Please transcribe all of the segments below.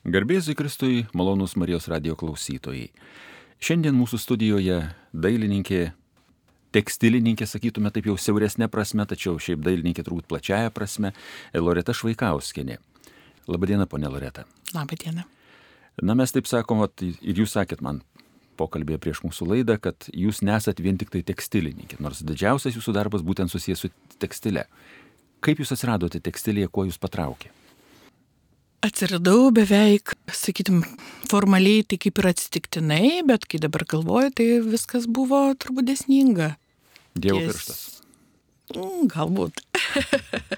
Garbėzui Kristui, malonus Marijos radio klausytojai. Šiandien mūsų studijoje dailininkė, tekstilininkė, sakytume taip jau siauresnė prasme, tačiau šiaip dailininkė turbūt plačiaja prasme, Loreta Švaikauskinė. Labadiena, ponė Loreta. Labadiena. Na mes taip sakom, vat, ir jūs sakėt man pokalbėje prieš mūsų laidą, kad jūs nesat vien tik tai tekstilininkė, nors didžiausias jūsų darbas būtent susijęs su tekstile. Kaip jūs atsiradote tekstilėje, kuo jūs patraukė? Atsiradau beveik, sakytum, formaliai tai kaip ir atsitiktinai, bet kai dabar galvoju, tai viskas buvo turbūt desninga. Dievo pirštas. Mm, galbūt.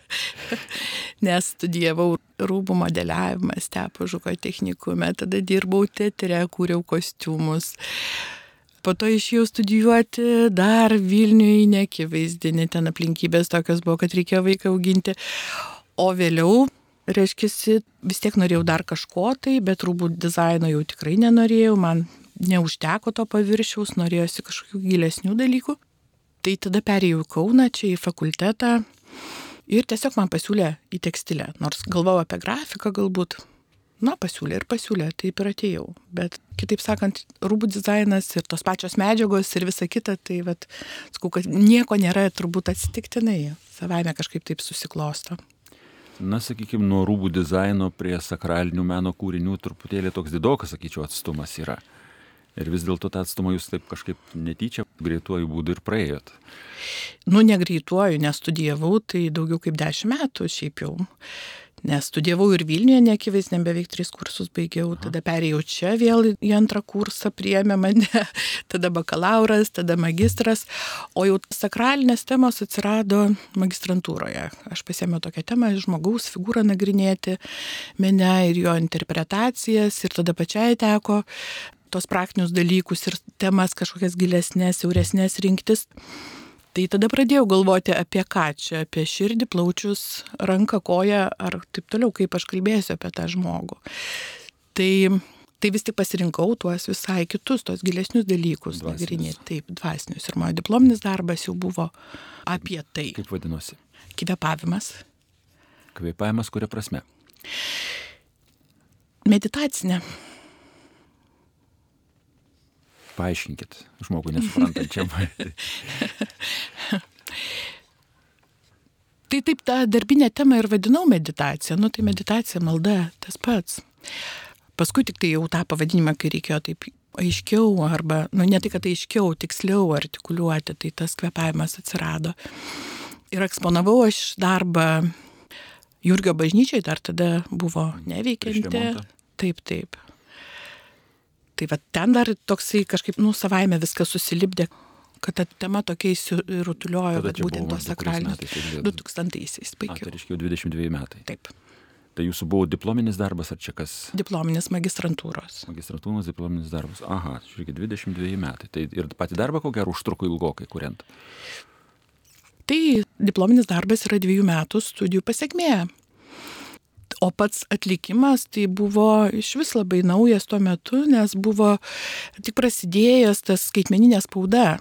Nes studijavau rūbų modeliavimą Stepo Žuko technikume, tada dirbau teatre, kūriau kostiumus. Po to išėjau studijuoti dar Vilniui nekivaizdinį, ten aplinkybės tokios buvo, kad reikėjo vaiką auginti. O vėliau reiškia, vis tiek norėjau dar kažko tai, bet rūbų dizaino jau tikrai nenorėjau, man neužteko to paviršiaus, norėjosi kažkokių gilesnių dalykų. Tai tada perėjau į Kauną, čia į fakultetą ir tiesiog man pasiūlė į tekstilę, nors galvojau apie grafiką galbūt. Na, pasiūlė ir pasiūlė, taip ir atėjau. Bet, kitaip sakant, rūbų dizainas ir tos pačios medžiagos ir visa kita, tai, vad, sakau, kad nieko nėra turbūt atsitiktinai, savaime kažkaip taip susiklosto na, sakykime, nuo rūbų dizaino prie sakralinių meno kūrinių truputėlį toks didokas, sakyčiau, atstumas yra. Ir vis dėlto tą atstumą jūs taip kažkaip netyčia greituoju būdu ir praėjot. Nu, negreituoju, nestudijavau, tai daugiau kaip dešimt metų šiaip jau. Nes studijavau ir Vilniuje, neakivaizdžiai, beveik tris kursus baigiau, tada perėjau čia vėl į antrą kursą, priėmė mane, tada bakalauras, tada magistras, o jau sakralinės temos atsirado magistrantūroje. Aš pasėmiau tokią temą, žmogaus figūrą nagrinėti, mene ir jo interpretacijas, ir tada pačiai teko tos praktinius dalykus ir temas kažkokias gilesnės, siauresnės rinktis. Tai tada pradėjau galvoti apie ką čia, apie širdį, plaučius, ranką, koją ar taip toliau, kaip aš kalbėsiu apie tą žmogų. Tai, tai vis tik pasirinkau tuos visai kitus, tos gilesnius dalykus nagrinėti, taip, dvasinius. Ir mano diplominis darbas jau buvo apie tai. Kaip vadinosi? Kvepavimas. Kvepavimas kuria prasme? Meditacinė. Paaiškinkit žmogui nesuprantančiam. tai taip tą darbinę temą ir vadinau meditacija. Nu tai meditacija, malda, tas pats. Paskui tik tai jau tą pavadinimą, kai reikėjo taip aiškiau arba, nu ne tai, kad aiškiau, tiksliau artikuliuoti, tai tas kvepavimas atsirado. Ir eksponavau aš darbą Jurgio bažnyčiai, dar tada buvo neveikianti. Taip, taip. Tai va ten dar toksai kažkaip, nu, savaime viskas susilipdė, kad ta tema tokia įsirutuliojo, kad būtent tos sakralinės. 2000-aisiais baigiau. Tai reiškia 22 metai. Taip. Tai jūsų buvo diplominis darbas ar čia kas? Diplominis magistrantūros. Magistrantūros diplominis darbas. Aha, žiūrėkit, 22 metai. Tai ir pati darbą ko gero užtruko ilgokai kuriant. Tai diplominis darbas yra dviejų metų studijų pasiekmė. O pats atlikimas tai buvo iš vis labai naujas tuo metu, nes buvo tik prasidėjęs tas skaitmeninė spauda.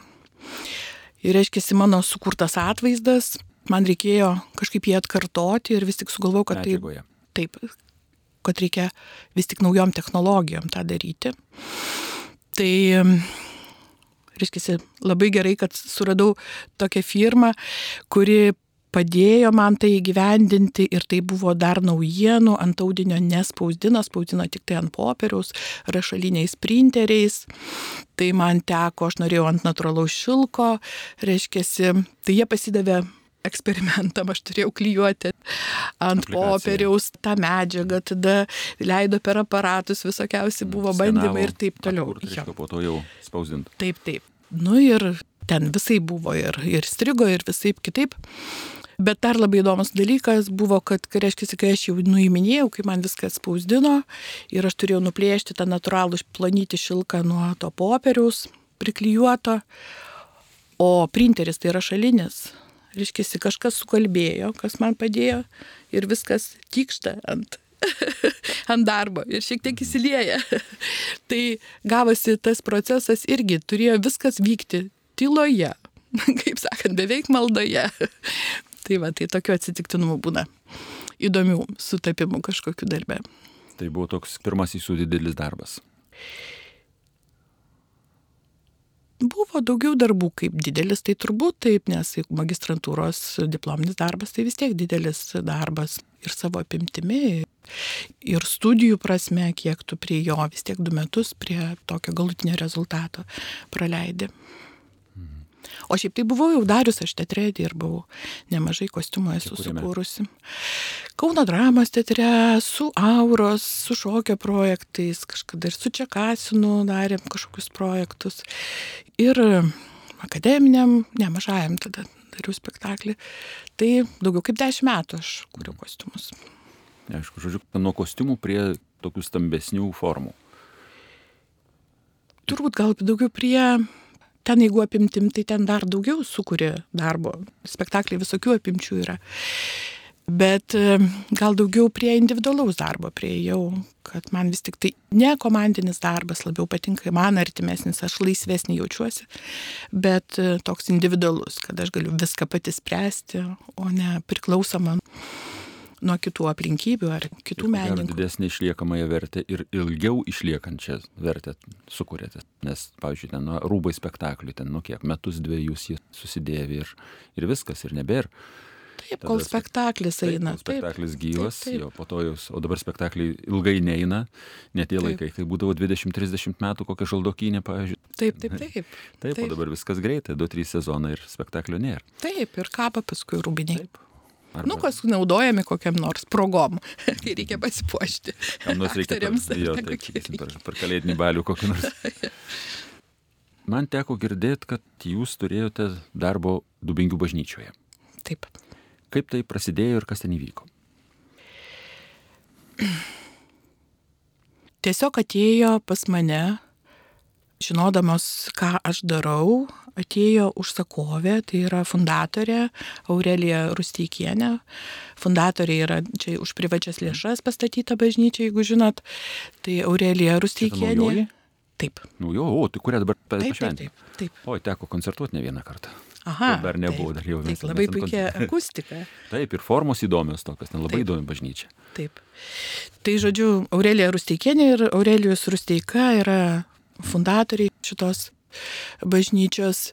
Ir reiškia, mano sukurtas atvaizdas, man reikėjo kažkaip jį atkartoti ir vis tik sugalvojau, kad tai, taip, kad reikia vis tik naujom technologijom tą daryti. Tai reiškia, labai gerai, kad suradau tokią firmą, kuri padėjo man tai įgyvendinti ir tai buvo dar naujienų, ant audinio nespausdino, spausdino tik tai ant popieriaus, rašaliniais printeriais. Tai man teko, aš norėjau ant natūralaus šilko, reiškia, tai jie pasidavė eksperimentam aš turėjau klyjuoti ant popieriaus tą medžiagą, tada leido per aparatus, visokiausi buvo Skenavo, bandymai ir taip toliau. Tai po to jau spausdinti. Taip, taip. Nu ir ten visai buvo ir, ir strigo, ir visai kitaip. Bet dar labai įdomus dalykas buvo, kad, kai reiškia, kai aš jau nuiminėjau, kai man viską spausdino ir aš turėjau nuplėšti tą natūralų planyti šilką nuo to popieriaus priklijuoto, o printeris tai yra šalinis. Reiškia, kažkas sukalbėjo, kas man padėjo ir viskas tikšta ant ant darbo ir šiek tiek įsilieja. tai gavosi tas procesas irgi, turėjo viskas vykti tyloje, kaip sakant, beveik maldoje. Tai va, tai tokių atsitiktinumų būna. Įdomių sutapimų kažkokiu darbė. Tai buvo toks pirmasis jūsų didelis darbas. Buvo daugiau darbų kaip didelis, tai turbūt taip, nes magistrantūros diplominis darbas tai vis tiek didelis darbas ir savo apimtimi, ir studijų prasme, kiek tu prie jo vis tiek du metus prie tokio galutinio rezultato praleidi. O šiaip tai buvau jau darius, aš teatre dirbau, nemažai kostiumų esu sukūrusi. Kauno dramos teatre, su Auros, su šokio projektais, kažkada ir su Čekasinu darėm kažkokius projektus. Ir akademiniam, nemažajam tada dariau spektaklį. Tai daugiau kaip dešimt metų aš kūriau kostiumus. Aišku, žodžiu, nuo kostiumų prie tokių stambesnių formų. Turbūt gal daugiau prie ten jeigu apimtim, tai ten dar daugiau sukuria darbo. Spektakliai visokių apimčių yra. Bet e, gal daugiau prie individualaus darbo prieėjau, kad man vis tik tai ne komandinis darbas labiau patinka, man artimesnis, aš laisvesnį jaučiuosi, bet e, toks individualus, kad aš galiu viską pati spręsti, o ne priklausoma nuo kitų aplinkybių ar kitų menininkų. Didesnė išliekamąją vertę ir ilgiau išliekančią vertę sukūrėte. Nes, pavyzdžiui, ten nu, rūbai spektakliui, ten, nu kiek, metus dviejus jie susidėvi ir, ir viskas, ir nebėra. Taip, kol spektaklis taip, eina. Kol spektaklis taip, gyvas, taip, taip. jo, po to jūs, o dabar spektakliai ilgai neina, net tie Taip. laikai, kai būdavo 20-30 metų kokia žaldokinė, pavyzdžiui. Taip, taip, taip. Taip, o dabar viskas greitai, 2-3 sezonai ir spektaklio nėra. Taip, ir kapa paskui rūbiniai. Taip. Arba Nu, kas naudojami kokiam nors progom, kai reikia pasipuošti. kam nors reikia per, aktoriams ar jo, ne, taip, sakysim, per, per kalėdinį balių kokį nors. Man teko girdėti, kad jūs turėjote darbo Dubingių bažnyčioje. Taip. Kaip tai prasidėjo ir kas ten įvyko? Tiesiog atėjo pas mane, žinodamos, ką aš darau, atėjo užsakovė, tai yra fundatorė Aurelija Rusteikienė. Fundatorė yra čia už privačias lėšas pastatyta bažnyčia, jeigu žinot. Tai Aurelija? Rusteikienė. Taip. Nu jo, o, tai kurią dabar pa- Taip, taip, pašventė? taip. Oi, teko koncertuoti ne vieną kartą. Aha. Dar nebuvo, taip, dar jau Taip, labai puikia akustika. Taip, ir formos įdomios tokios, ten labai Taip. įdomi bažnyčia. Taip. Tai žodžiu, Aurelija Rusteikienė ir Aurelijus Rusteika yra fundatoriai šitos bažnyčios.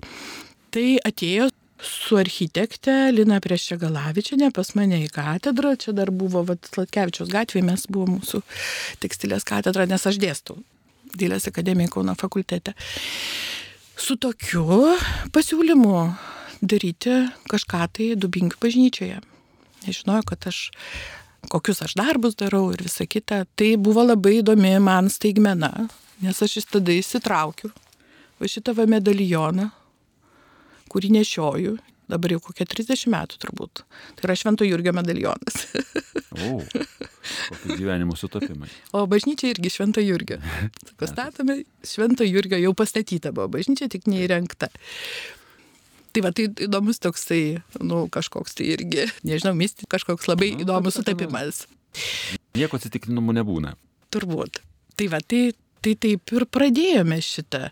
Tai atėjo su architekte Lina Priešegalavičinė pas mane į katedrą. Čia dar buvo vat, Latkevičiaus gatvėje, mes buvome mūsų tekstilės katedra, nes aš dėstau Dėlės akademijoje Kauno fakultete. Su tokiu pasiūlymu daryti kažką tai Dubingių bažnyčioje. Nežinojau, kad aš kokius aš darbus darau ir visa kita. Tai buvo labai įdomi man staigmena, nes aš vis tada įsitraukiu va šitą va medalioną, kurį nešioju, dabar jau kokie 30 metų turbūt. Tai yra Švento Jurgio medalionas. O, kokie gyvenimo sutapimai. O bažnyčia irgi Švento Jurgio. Sako, statome Švento Jurgio, jau pastatyta buvo bažnyčia, tik neįrengta. Tai va, tai įdomus toksai, nu, kažkoks tai irgi, nežinau, misti, kažkoks labai Nu, įdomus sutapimas. Nieko atsitiktinumų nebūna. Turbūt. Tai va, tai, tai taip ir pradėjome šitą,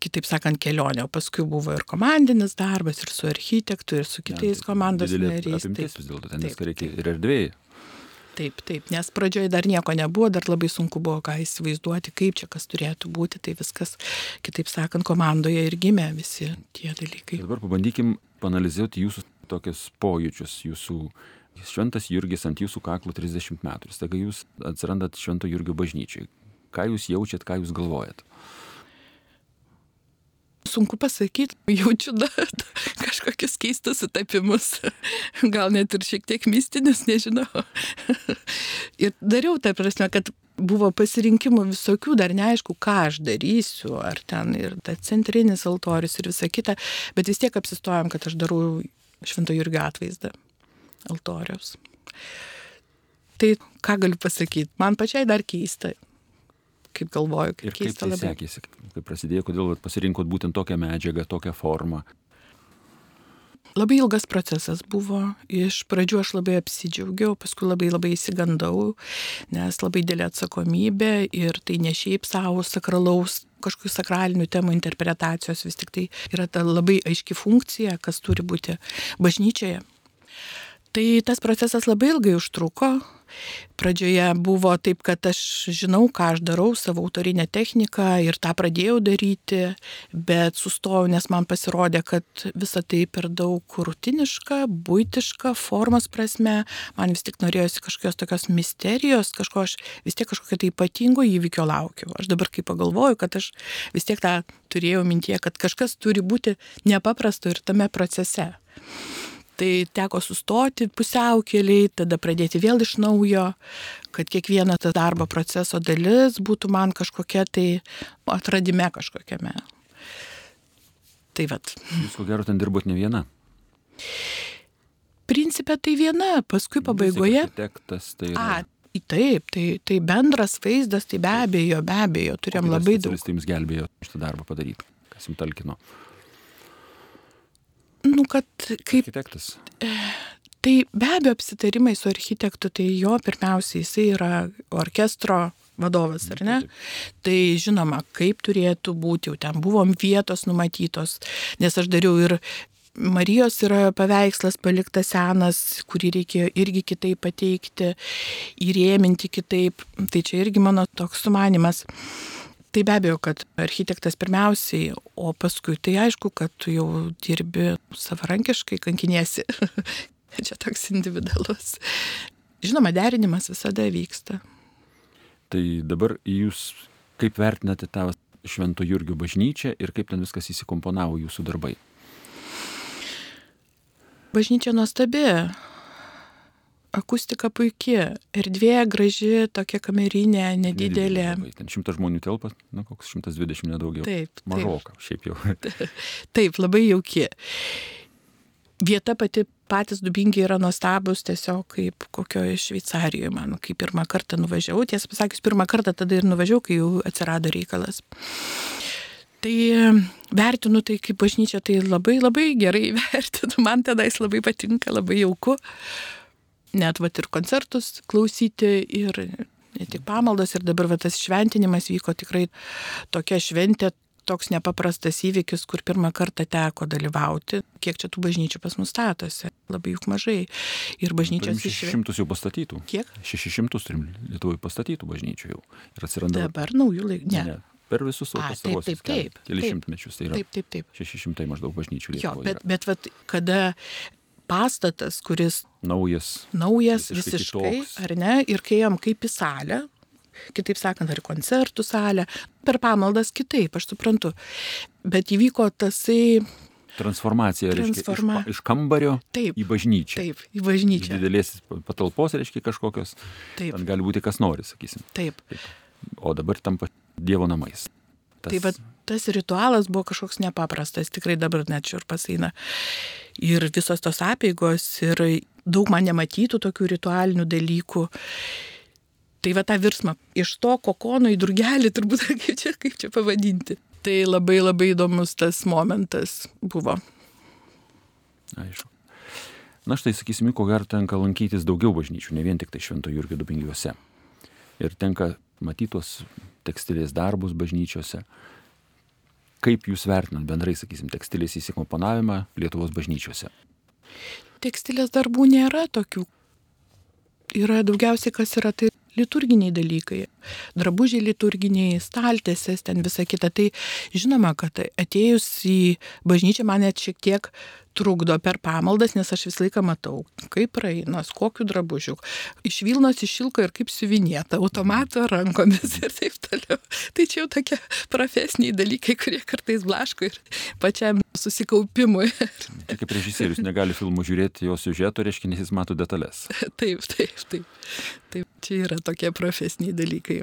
kitaip sakant, kelionę. O paskui buvo ir komandinis darbas, ir su architektu, ir su kitais komandos Didelė nariais. apimtis Taip, vis dėlto, ten taip, viską reikia ir erdvėjai. taip, taip. Nes pradžioje dar nieko nebuvo, dar labai sunku buvo ką įsivaizduoti, kaip čia kas turėtų būti. Tai viskas, kitaip sakant, komandoje ir gimė visi tie dalykai. Tai dabar pabandykim panalizuoti jūsų tokius pojūčius, jūsų šventas Jurgis ant jūsų kaklo 30 metų. Staiga jūs atsirandat švento Jurgio bažnyčiai. Ką jūs jaučiat, ką jūs galvojat? Sunku pasakyti, jaučiu da, kažkokius keistus sutapimus, gal net ir šiek tiek mistinius, nežinau. Ir dariau tą prasme, kad buvo pasirinkimų visokių, dar neaišku, ką aš darysiu, ar ten ir ta centrinis altorius ir visa kita, bet vis tiek apsistojom, kad aš darau Švento Jurgio atvaizdą altoriaus. Tai ką galiu pasakyti, man pačiai dar keista, kaip galvoju, Ir kaip kaip keista tai labai. sekėsi, kaip prasidėjo, kodėl pasirinkot būtent tokią medžiagą, tokią formą. Labai ilgas procesas buvo. Iš pradžių aš labai apsidžiaugiau, paskui labai labai įsigandau, nes labai dėlė atsakomybė ir tai ne šiaip savo sakralaus kažkokių sakralinių temų interpretacijos, vis tik tai yra ta labai aiški funkcija, kas turi būti bažnyčioje. Tai tas procesas labai ilgai užtruko, Pradžioje buvo taip, kad aš žinau, ką aš darau, savo autorinę techniką ir tą pradėjau daryti, bet sustojau, nes man pasirodė, kad visa tai per daug rutiniška, būtiška, formos prasme. Man vis tik norėjosi kažkokios tokios misterijos, kažko aš vis tiek kažkokio tai ypatingo įvykio laukiu. Aš dabar kai pagalvoju, kad aš vis tiek tą turėjau mintie, kad kažkas turi būti nepaprasto ir tame procese tai teko sustoti pusiaukeliai, tada pradėti vėl iš naujo, kad kiekviena ta darbo proceso dalis būtų man kažkokia tai atradime kažkokiame. Tai vad. Jūs ko gero ten dirbot ne viena? Principė tai viena, paskui pabaigoje. Architektas tai yra. A, Taip, tai, tai bendras vaizdas, tai be abejo, be abejo, turėjom labai daug. Specialistai jums gelbėjo šitą darbą padaryti, kas jums talkino. Nu, kad kaip. Architektas. Tai be abejo apsitarimai su architektu, tai jo pirmiausiai jisai yra orkestro vadovas, ar ne? Tai žinoma, kaip turėtų būti, jau ten buvom vietos numatytos, nes aš dariau ir Marijos yra paveikslas paliktas senas, kurį reikėjo irgi kitaip pateikti, įrėminti kitaip. Tai čia irgi mano toks sumanimas. Tai be abejo, kad architektas pirmiausiai, o paskui tai aišku, kad tu jau dirbi savarankiškai, kankiniesi. Čia toks individualus. Žinoma, derinimas visada vyksta. Tai dabar jūs kaip vertinate tą Švento Jurgio bažnyčią ir kaip ten viskas įsikomponavo jūsų darbai? Bažnyčia nuostabi, akustika puikia, erdvė graži, tokia kamerinė, nedidelė. Ten šimtas žmonių telpa, na koks šimtas dvidešimt nedaugiau. Taip. Mažoka, šiaip jau. Taip, labai jauki. Vieta pati patys dubingiai yra nuostabus, tiesiog kaip kokioje Šveicarijoje, man, kai pirmą kartą nuvažiavau, tiesą pasakius, pirmą kartą tada ir nuvažiavau, kai jau atsirado reikalas. Tai vertinu tai kaip bažnyčia, tai labai labai gerai vertinu, man tada jis labai patinka, labai jauku net vat ir koncertus klausyti ir ne tik pamaldos ir dabar va, tas šventinimas vyko tikrai tokia šventė, toks nepaprastas įvykis, kur pirmą kartą teko dalyvauti. Kiek čia tų bažnyčių pas mus statosi? Labai juk mažai. Ir bažnyčios iš... 600 jau pastatytų. Kiek? 600 turim Lietuvoje pastatytų bažnyčių jau. Ir atsiranda. Dabar naujų laikų. Ne. ne. Per visus savo pastarosius taip, taip, taip, kelius šimtmečius. Tai yra taip, taip, taip. 600 maždaug bažnyčių Lietuvoje. Jo, bet, bet vat, kada pastatas, kuris naujas, naujas visiškai, visiškai ar ne, ir kai jam kaip į salę, kitaip sakant, ar koncertų salę, per pamaldas kitaip, aš suprantu. Bet įvyko tasai transformacija, Transforma... reiškia, iš, iš kambario taip, į bažnyčią. Taip, į bažnyčią. Iš didelės patalpos, reiškia, kažkokios. Taip. Ten gali būti kas nori, sakysim. Taip. taip. O dabar tampa Dievo namais. Tas... Tai va, tas ritualas buvo kažkoks nepaprastas, tikrai dabar net šiurpas eina. Ir visos tos apėgos ir daug man nematytų tokių ritualinių dalykų. Tai va tą virsmą iš to kokono į durgelį, turbūt kaip čia, kaip čia pavadinti. Tai labai labai įdomus tas momentas buvo. Aišku. Na štai, sakysime, ko gero tenka lankytis daugiau bažnyčių, ne vien tik tai Švento Jurgio dubingiuose. Ir tenka matytos tekstilės darbus bažnyčiose. Kaip jūs vertinat bendrai, sakysim, tekstilės įsikomponavimą Lietuvos bažnyčiose? Tekstilės darbų nėra tokių. Yra daugiausiai, kas yra tai liturginiai dalykai. Drabužiai liturginiai, staltėsės, ten visa kita. Tai žinoma, kad atėjus į bažnyčią man net šiek tiek trukdo per pamaldas, nes aš visą laiką matau, kaip praeina, kokiu drabužiu. Iš Vilnos išilko ir kaip siuvinėta, automato rankomis ir taip toliau. Tai čia jau tokie profesiniai dalykai, kurie kartais blaško ir pačiam susikaupimui. Tai kaip režisierius negali filmų žiūrėti jo siužeto, reiškia, nes jis mato detalės. Taip, taip, taip. Taip, čia yra tokie profesiniai dalykai.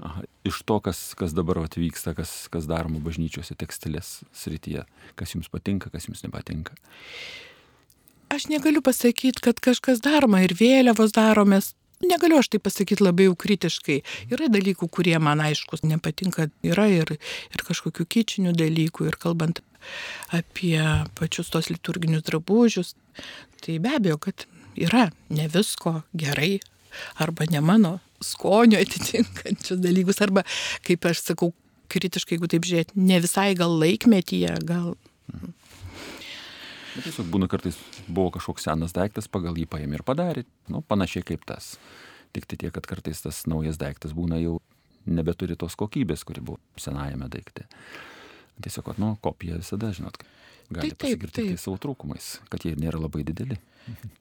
Aha, iš to, kas, kas dabar atvyksta, kas, kas daroma bažnyčiose tekstilės srityje, kas jums patinka, kas jums nepatinka? Aš negaliu pasakyti, kad kažkas daroma ir vėliavos daromės. Negaliu aš tai pasakyti labai jau kritiškai. Yra dalykų, kurie man aiškus nepatinka, yra ir, ir kažkokių kičinių dalykų, ir kalbant apie pačius tos liturginius drabužius, tai be abejo, kad yra ne visko gerai arba ne mano skonio atitinkančius dalykus, arba, kaip aš sakau, kritiškai, jeigu taip žiūrėti, ne visai gal laikmetyje, gal... Bet tiesiog būna kartais buvo kažkoks senas daiktas, pagal jį paėmė ir padarė, nu, panašiai kaip tas Tik tai tiek, kad kartais tas naujas daiktas būna jau nebeturi tos kokybės, kuri buvo senajame daikte. Tiesiog, kad, nu, kopija visada, žinot, gali Tai pasigirti taip. tai savo trūkumais, kad jie nėra labai dideli.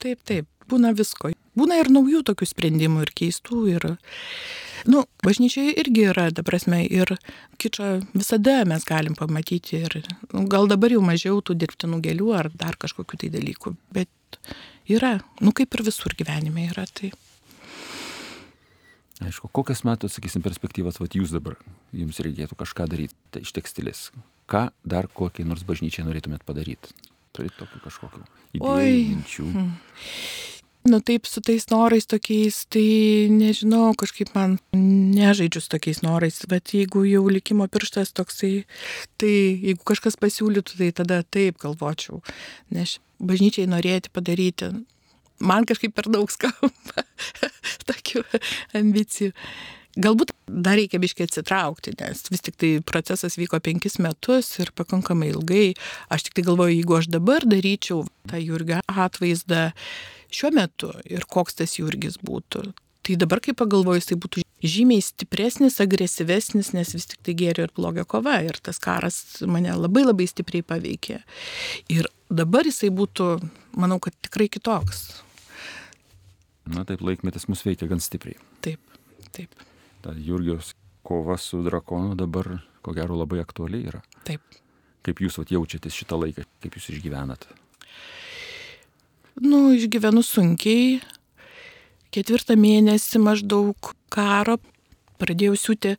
Taip, taip, būna visko. Būna ir naujų tokių sprendimų, ir keistų, ir... Nu, bažnyčioje irgi yra, ta prasme, ir kičio visada mes galim pamatyti, ir nu, gal dabar jau mažiau tų dirbtinų gėlių ar dar kažkokių tai dalykų, bet yra, nu kaip ir visur gyvenime yra, tai... Aišku, kokias matot, sakysim, perspektyvas, va jūs dabar, jums reikėtų kažką daryti tai iš tekstilės. Ką dar kokiai nors bažnyčiai norėtumėt padaryti? Turite tokių kažkokių idėjų, minčių. Nu taip, su tais norais tokiais, tai nežinau, kažkaip man nežaidžiu su tokiais norais, bet jeigu jau likimo pirštas toksai, tai jeigu kažkas pasiūlytų, tai tada taip galvočiau, nes bažnyčiai norėti padaryti, man kažkaip per daug skamba tokių ambicijų. Galbūt dar reikia biškai atsitraukti, nes vis tik tai procesas vyko penkis metus ir pakankamai ilgai. Aš tik tai galvoju, jeigu aš dabar daryčiau tą Jurgio atvaizdą šiuo metu ir koks tas Jurgis būtų, tai dabar, kai pagalvoju, jisai būtų žymiai stipresnis, agresyvesnis, nes vis tik tai gėrio ir blogio kova ir tas karas mane labai labai stipriai paveikė. Ir dabar jisai būtų, manau, kad tikrai kitoks. Na taip, laikmetis mus veikia gan stipriai. Taip, taip, Ta Jurgijos kova su drakonu dabar, ko gero, labai aktuali yra. taip. Kaip jūs vat, jaučiatės šitą laiką, kaip jūs išgyvenat? Nu, išgyvenu sunkiai. Ketvirtą mėnesį maždaug karo pradėjau siūti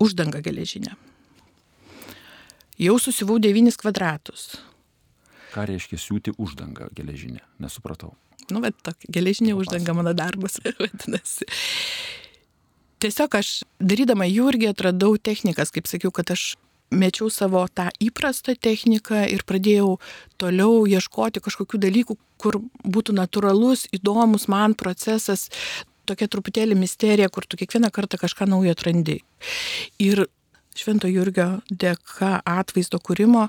uždangą geležinę. Jau susivau 9 kvadratus. Ką reiškia siūti uždangą geležinę? Nesupratau. Nu, bet tokia geležinė uždanga mano darbas vadinasi. Tiesiog aš darydama jūrgį atradau technikas, kaip sakiau, kad aš mečiau savo tą įprastą techniką ir pradėjau toliau ieškoti kažkokių dalykų, kur būtų natūralus, įdomus man procesas, tokia truputėlį misterija, kur tu kiekvieną kartą kažką naujo atrandi. Ir Švento Jurgio dėka atvaizdo kūrimo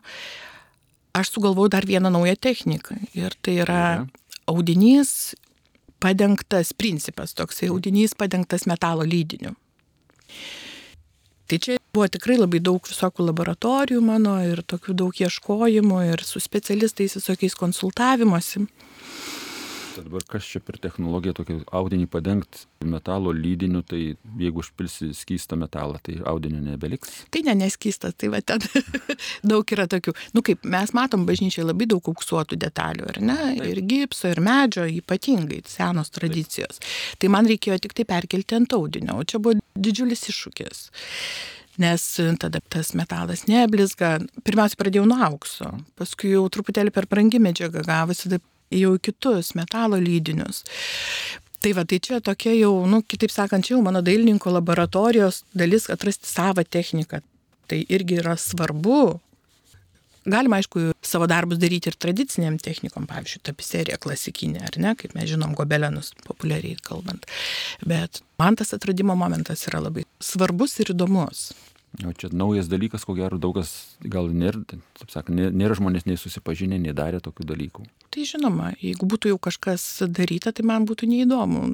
aš sugalvojau dar vieną naują techniką. Ir tai yra audinys padengtas, principas toksai, audinys padengtas metalo lydiniu. Tai čia buvo tikrai labai daug visokių laboratorijų mano ir tokių daug ieškojimų ir su specialistais visokiais konsultavimuose. Tai dabar kas čia per technologiją tokį audinį padengti metalo lydiniu, tai jeigu užpilsi skystą metalą, tai audinio nebeliks. Tai ne neskystas, tai va ten daug yra tokių. Nu kaip mes matom bažnyčiai labai daug auksuotų detalių, ar ne? Taip. Ir gipso, ir medžio, ypatingai senos tradicijos. Tai man reikėjo tik tai perkelti ant audinio, o čia buvo didžiulis iššūkis. Nes tada tas metalas neblizga. Pirmiausia, pradėjau nuo aukso, paskui jau truputėlį per brangi medžiaga gavosi, tada jau į kitus metalo lydinius. Tai va, tai čia tokia jau, nu, kitaip sakant, čia jau mano dailininko laboratorijos dalis atrasti savą techniką. Tai irgi yra svarbu. Galima, aišku, savo darbus daryti ir tradiciniam technikom, pavyzdžiui, tapiserija klasikinė, ar ne, kaip mes žinom, gobelenus populiariai kalbant. Bet man tas atradimo momentas yra labai svarbus ir įdomus. O čia naujas dalykas, ko gero daug kas gal nėra, taip sakant, nė- nėra žmonės nei susipažinę, nei darę tokių dalykų. Tai žinoma, jeigu būtų jau kažkas daryta, tai man būtų neįdomu.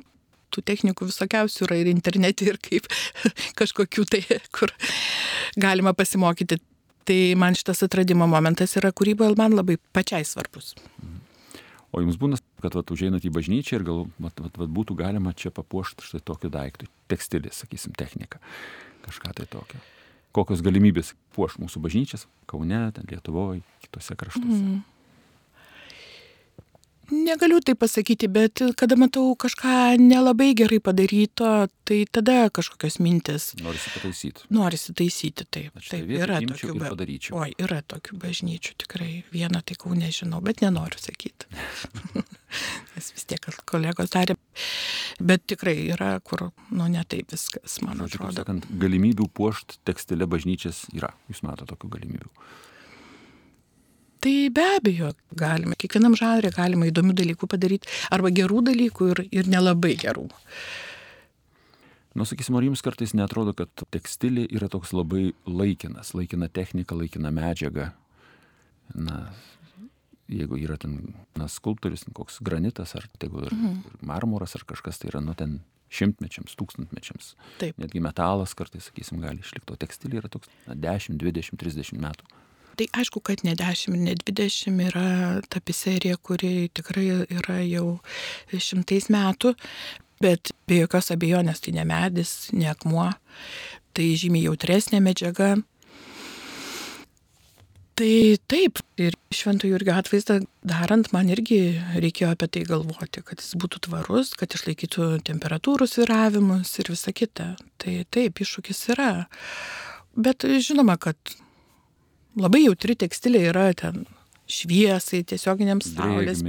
Tų technikų visokiausių yra ir internete, ir kaip kažkokių tai, kur galima pasimokyti. Tai man šitas atradimo momentas yra kūryboje man labai pačiai svarbus. O jums būna, kad vat, užeinat į bažnyčią ir gal vat, vat, vat, būtų galima čia papuošti štai tokiu daiktu. Tekstilės, sakysim, technika. Kažką tai tokio. Kokios galimybės puoš mūsų bažnyčias Kaune, Lietuvoje, kitose kraštuose. Mm. Negaliu tai pasakyti, bet kada matau kažką nelabai gerai padaryto, tai tada kažkokios mintis. Norisi pataisyti. Norisi taisyti, taip. Taip yra tokių. ba-. Oi, yra tokių bažnyčių tikrai. Vieną tai kau nežinau, bet nenoriu sakyti. Nes vis tiek kolegos darė. Bet tikrai yra, kur, nu, ne taip viskas, man Žodžiu, atrodo. sakant, galimybių puošti tekstilę bažnyčias yra. Jūs matote tokių galimybių. Tai be abejo, galime, kiekvienam žanrė galima įdomių dalykų padaryti, arba gerų dalykų ir, ir nelabai gerų. Nu, sakysim, ar jums kartais netrodo, kad tekstilė yra toks labai laikinas, laikina technika, laikina medžiaga. Na, jeigu yra ten, na, skulptorius, koks granitas, ar tai ir, ir marmuras, ar kažkas, tai yra, nu, ten šimtmečiams, tūkstantmečiams. Taip. Netgi metalas kartais, sakysim, gali išlikti, o tekstilė yra toks na, 10, 20, 30 metų. Tai aišku, kad ne 10, ne 20 yra tapiserija, kuri tikrai yra jau šimtais metų, bet be jokios abejonės tai ne medis, ne akmuo, tai žymiai jautresnė medžiaga. Tai taip, ir šventų Jurgio atvaizdą darant, man irgi reikėjo apie tai galvoti, kad jis būtų tvarus, kad išlaikytų temperatūrų sviravimus ir visa kita. Tai taip, iššūkis yra. Bet žinoma, kad labai jautri tekstilė yra ten šviesai, tiesioginiams saulės,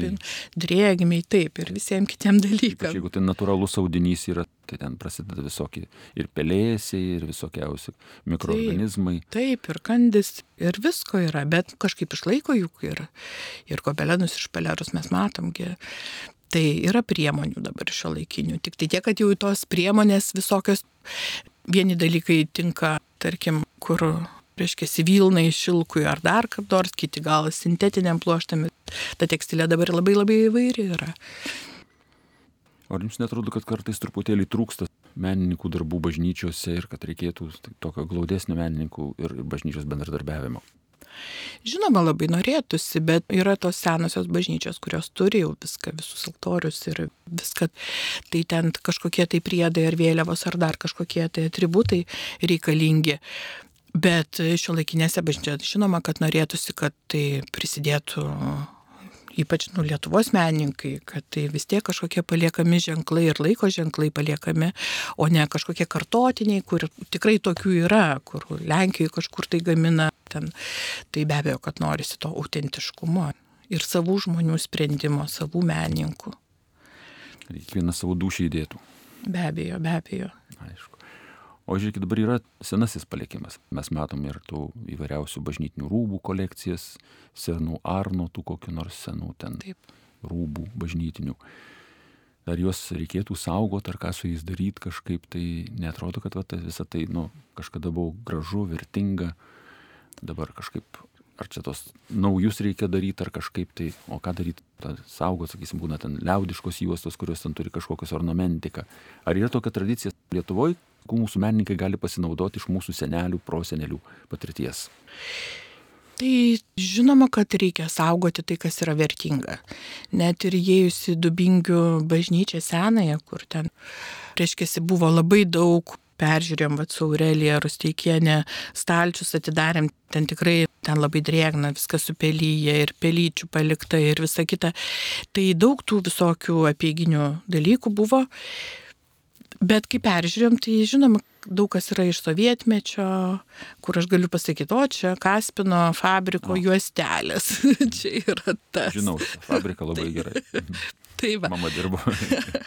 drėgmiai, taip, ir visiems kitiem Ypač dalykam. jeigu tai natūralus audinys yra, tai ten prasideda visokie ir pelėsiai, ir visokiausi mikroorganizmai. Taip, ir kandis, ir visko yra, bet kažkaip išlaiko juk ir, ir gobelenus, ir špelerus mes matomgi. Tai yra priemonių dabar šio laikinių. Tik tai tiek, kad jau tos priemonės visokios, vieni dalykai tinka, tarkim, kur, reiškia, vilnai, šilkui ar dar kaip nors, kiti gal sintetiniam pluoštami. Ta tekstilė dabar labai labai įvairi yra. Ar jums netrodo, kad kartais truputėlį trūksta menininkų darbų bažnyčiose ir kad reikėtų tai tokio glaudesnio menininkų ir bažnyčios bendradarbiavimo? Žinoma, labai norėtųsi, bet yra tos senosios bažnyčios, kurios turi jau viską, visus altorius ir viską. Tai ten kažkokie tai priedai ar vėliavos ar dar kažkokie tai atributai reikalingi. Bet šio laikinėse bažnyčiose žinoma, kad norėtųsi, kad tai prisidėtų ypač nu, Lietuvos menininkai, kad tai vis tiek kažkokie paliekami ženklai ir laiko ženklai paliekami, o ne kažkokie kartotiniai, kur tikrai tokių yra, kur Lenkijoje kažkur tai gamina, ten, tai be abejo, kad norisi to autentiškumo ir savų žmonių sprendimo, savų menininkų. Kiekvienas savo dušį įdėtų. Be abejo, be abejo. O žiūrėkit, dabar yra senasis palikimas. Mes matom ir tų įvairiausių bažnytinių rūbų kolekcijas, senų arno, tų kokių nors senų ten Taip. rūbų bažnytinių. Ar juos reikėtų saugoti, ar ką su jais daryti kažkaip, tai netrodo, kad va, tai visą tai nu, kažkada buvo gražu, vertinga, dabar kažkaip, ar čia tos naujus reikia daryti, ar kažkaip tai, o ką daryti, saugot, sakysim, būna ten liaudiškos juostos, kurios ten turi kažkokios ornamentiką. Ar yra tokia tradicija Lietuvoje, kur mūsų menininkai gali pasinaudoti iš mūsų senelių, prosenelių patirties? Tai žinoma, kad reikia saugoti tai, kas yra vertinga. Net ir įėjus į Dubingių bažnyčią senąją, kur ten, reiškia, buvo labai daug, peržiūrėjom, va, su Aurelija Rusteikienė, stalčius atidarėm, ten tikrai, ten labai drėgna, viskas supelyje ir pelyčių palikta ir visa kita. Tai daug tų visokių apieginių dalykų buvo. Bet kai peržiūrėjom, tai žinoma, daug kas yra iš sovietmečio, kur aš galiu pasakyti, o čia Kaspino fabriko O. juostelės. čia yra tas. Žinau, fabriką labai gerai. Tai va, Mama dirbo.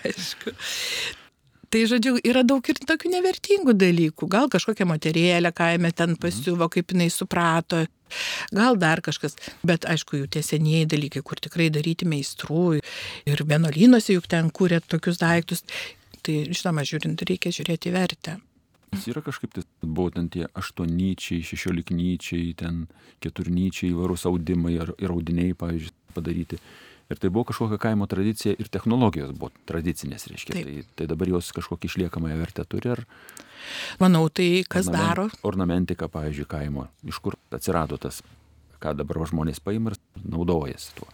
aišku. Tai žodžiu, yra daug ir tokių nevertingų dalykų. Gal kažkokia moterėlė kaime ten pasiuvo, kaip jinai suprato. Gal dar kažkas. Bet aišku, jų tie senieji dalykai, kur tikrai daryti meistrų. Ir vienuolynuose juk ten kūrė tokius daiktus. Tai žinoma, žiūrint, reikia žiūrėti vertę. Jis yra kažkaip, tai buvo ten tie aštuonyčiai, šešioliknyčiai, ten keturnyčiai, įvarus audimai ar, ir audiniai, pavyzdžiui, padaryti. Ir tai buvo kažkokia kaimo tradicija ir technologijos buvo tradicinės, reiškia. Taip. Tai, tai dabar jos kažkokį išliekamąją vertę turi. Ar Manau, tai kas ornamen- daro, Ornamentika, pavyzdžiui, kaimo. Iš kur atsirado tas, ką dabar žmonės paima ir naudojasi tuo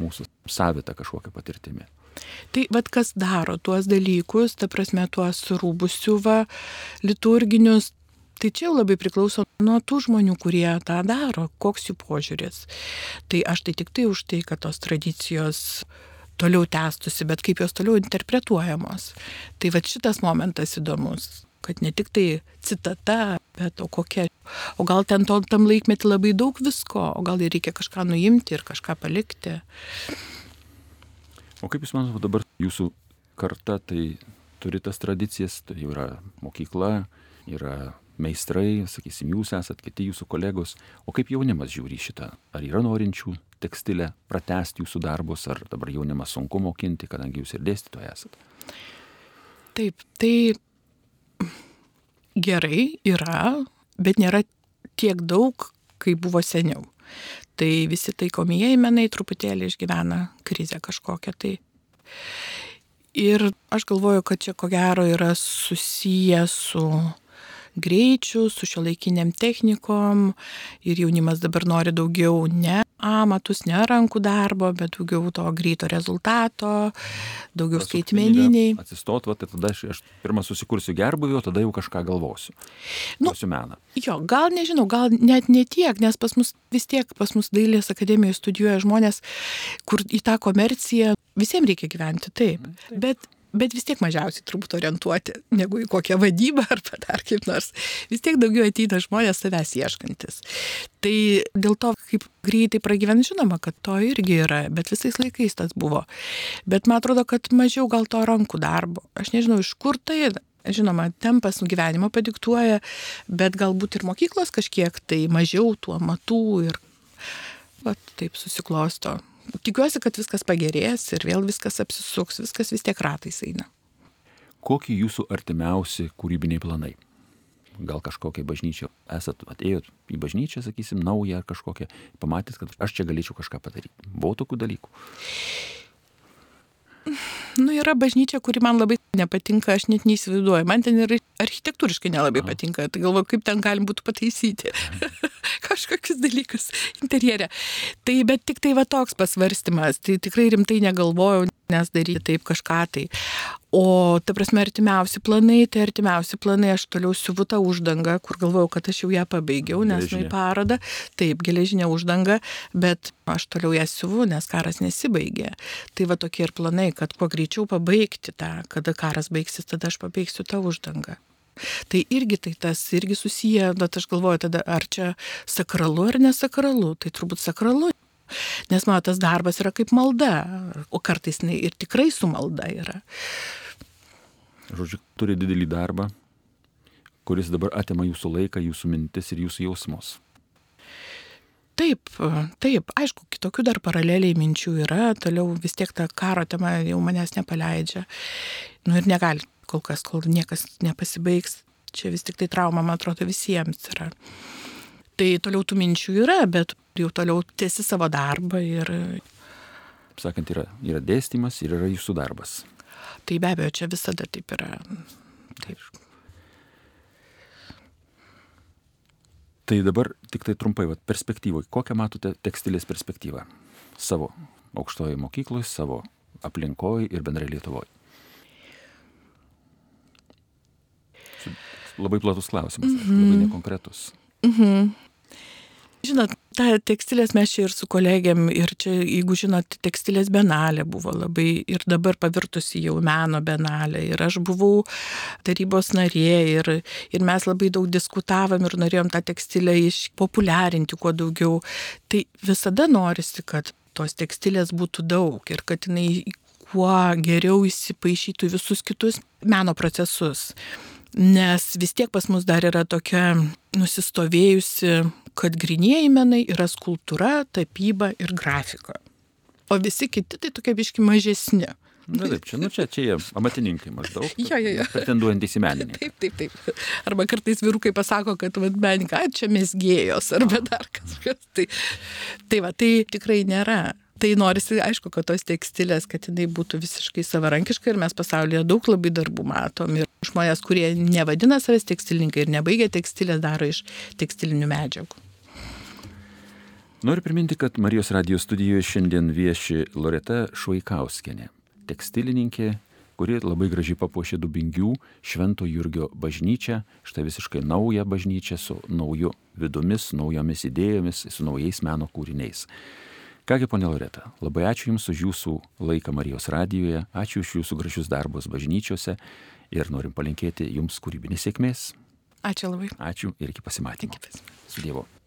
mūsų savitą kažkokią patirtimį. Tai vad kas daro tuos dalykus, ta prasme, tuos rūbus siuva, liturginius. Tai čia jau labai priklauso nuo tų žmonių, kurie tą daro, koks jų požiūris. Tai aš tai tik tai už tai, kad tos tradicijos toliau tęstusi, bet kaip jos toliau interpretuojamos. Tai vad šitas momentas įdomus kad ne tik tai citata, bet o kokia. O gal ten to, tam laikmetį labai daug visko, o gal ir reikia kažką nuimti ir kažką palikti. O kaip Jūs manote, dabar Jūsų karta tai turi tas tradicijas, tai yra mokykla, yra meistrai, sakysim, Jūs esat, kiti Jūsų kolegos. O kaip jaunimas žiūri šitą? Ar yra norinčių tekstilę pratesti Jūsų darbus, ar dabar jaunimas sunku mokinti, kadangi Jūs ir dėstytojai esat? Taip, tai gerai yra, bet nėra tiek daug, kaip buvo seniau. Tai visi taikomieji menai truputėlį išgyvena krizę kažkokią. Tai Ir aš galvoju, kad čia ko gero yra susiję su greičiu, su šiuolaikiniam technikom ir jaunimas dabar nori daugiau ne amatus, ne rankų darbo, bet daugiau to greito rezultato, daugiau skaitmeniniai. Atsistot, va, tai tada aš, aš pirmą susikursiu gerbuvį, o tada jau kažką galvosiu. Nu, meną. Jo, gal nežinau, gal net ne tiek, nes pas mus vis tiek, pas mus dailės akademijoje studijuoja žmonės, kur į tą komerciją visiems reikia gyventi, taip. Mhm, taip. Bet bet vis tiek mažiausiai turbūt orientuoti negu į kokią vadybą arba dar kaip nors. Vis tiek daugiau ateina žmonės savęs ieškantis. Tai dėl to, kaip greitai pragyvent, žinoma, kad to irgi yra, bet visais laikais tas buvo. Bet man atrodo, kad mažiau gal to rankų darbo. Aš nežinau, iš kur tai Žinoma, tempas gyvenimo padiktuoja, bet galbūt ir mokyklos kažkiek tai mažiau tų amatų ir va, taip susiklosto tikiuosi, kad viskas pagerės ir vėl viskas apsisuks, viskas vis tiek ratais eina. Kokie jūsų artimiausi kūrybiniai planai? Gal kažkokią bažnyčią esat atėjot į bažnyčią, sakysim, naują ar kažkokią, pamatėt, kad aš čia galėčiau kažką padaryti. Buvo tokių dalykų? Nu, yra bažnyčia, kuri man labai nepatinka, aš net neįsivaizduoju. Man ten ir architektūriškai nelabai Aha. patinka. Tai galvoju, kaip ten galim būtų pataisyti kažkokius dalykus interjerė. Tai bet tik tai va toks pasvarstymas. Tai tikrai rimtai negalvojau, nes daryti taip kažką tai. O ta prasme, artimiausi planai, tai artimiausi planai, aš toliau siuvu tą uždangą, kur galvojau, kad aš jau ją pabaigiau, nes nu į parodą, taip, geležinė uždanga, bet aš toliau ją siuvu, nes karas nesibaigė. Tai va tokie ir planai, kad kuo greičiau pabaigti tą, kada karas baigsis, tada aš pabaigsiu tą uždangą. Tai irgi tai tas, irgi susiję, bet aš galvoju tada, ar čia sakralu ar nesakralu, tai turbūt sakralu. Nes mano tas darbas yra kaip malda, o kartais ir tikrai su malda yra žodžiu, turi didelį darbą, kuris dabar atima jūsų laiką, jūsų mintis ir jūsų jausmus. Taip, taip, aišku, kitokių dar paraleliai minčių yra, toliau vis tiek ta karo tema jau manęs nepaleidžia. Nu ir negali kol kas, kol niekas nepasibaigs. Čia vis tik tai trauma, man atrodo, visiems yra. Tai toliau tų minčių yra, bet jau toliau tiesi savo darbą ir... Sakant, yra, yra dėstymas ir yra jūsų darbas. Tai be abejo, čia visada taip yra. Taip. Tai dabar tik tai trumpai, vat, perspektyvoje, kokią matote tekstilės perspektyvą savo aukštojo mokykloje, savo aplinkoje ir bendrai Lietuvoje? Labai platus klausimas, mm -hmm. labai nekonkretus. Mm -hmm. Žinot, tą tekstilės mes čia ir su kolegiam, ir čia, jeigu žinot, tekstilės benalė buvo labai ir dabar pavirtusi jau meno benalė. Ir aš buvau tarybos narė ir, ir mes labai daug diskutavom ir norėjom tą tekstilę išpopuliarinti kuo daugiau. Tai visada norisi, kad tos tekstilės būtų daug ir kad jinai kuo geriau įsipaišytų visus kitus meno procesus. Nes vis tiek pas mus dar yra tokia nusistovėjusi kad grinieji menai yra skulptūra, tapyba ir grafika. O visi kiti tai tokie biški mažesni. Na taip, čia, nu, čia, čia jie amatininkai maždaug. jo, jo, jo. Pretenduojantys į menininką. Taip, taip, taip. Arba kartais vyrukai pasako, kad menininkai, čia mesgėjos, arba dar kažkas. Tai, tai va, tai tikrai nėra tai norisi, aišku, kad tos tekstilės, kad jinai būtų visiškai savarankiška ir mes pasaulyje daug labai darbų matom. Ir žmonės, kurie nevadina savęs tekstilininkai ir nebaigia tekstilės, daro iš tekstilinių medžiagų. Noriu priminti, kad Marijos radijos studijoje šiandien vieši Loreta Švaikauskenė, tekstilininkė, kuri labai gražiai papuošė Dubingių Švento Jurgio bažnyčią, štai visiškai naują bažnyčią su nauju vidumis, naujomis idėjomis, su naujais meno kūriniais. Kągi, ponė Loreta, labai ačiū Jums už Jūsų laiką Marijos radijoje, ačiū už Jūsų gražius darbus bažnyčiose ir norim palinkėti Jums kūrybinės sėkmės. Ačiū labai. Ačiū ir iki pasimatymo. Iki pasimatymo. Su Dievu.